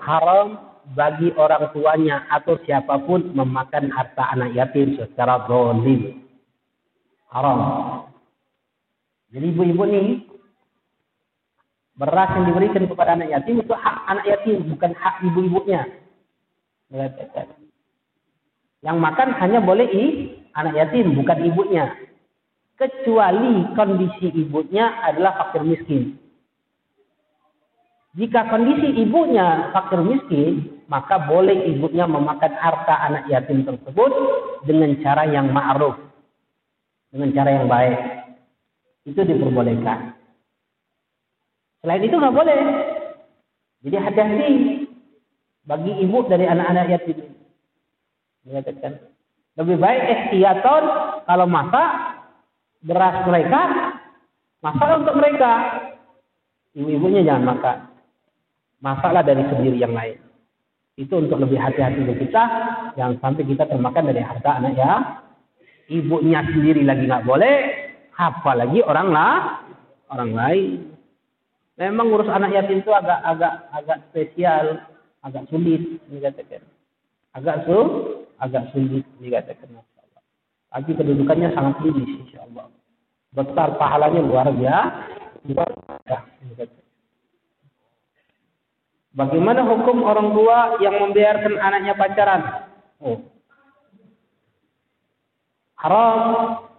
Haram bagi orang tuanya atau siapa pun memakan harta anak yatim secara zalim. Haram. Jadi ibu-ibu ini beras yang diberikan kepada anak yatim itu hak anak yatim, bukan hak ibu-ibunya. Yang makan hanya boleh i, anak yatim, bukan ibunya. Kecuali kondisi ibunya adalah fakir miskin. Jika kondisi ibunya fakir miskin, maka boleh ibunya memakan harta anak yatim tersebut dengan cara yang ma'ruf. Dengan cara yang baik. Itu diperbolehkan. Selain itu nggak boleh. Jadi hati-hati bagi ibu dari anak-anak yatim. Dikatakan lebih baik ikhtiyaton kalau masak beras mereka masak untuk mereka. Ibu-ibunya jangan makan. Masaklah dari sendiri yang lain. Itu untuk lebih hati-hati untuk kita. Jangan sampai kita termakan dari harta anak ya. Ibunya sendiri lagi nggak boleh. Apalagi orang lah, orang lain. Memang ngurus anak yatim itu agak agak agak spesial, agak sulit dikatakan. Agak su, agak sulit dikatakan. Tapi kedudukannya sangat tinggi insyaallah. Besar pahalanya luar biasa. Bagaimana hukum orang tua yang membiarkan anaknya pacaran? Oh. Haram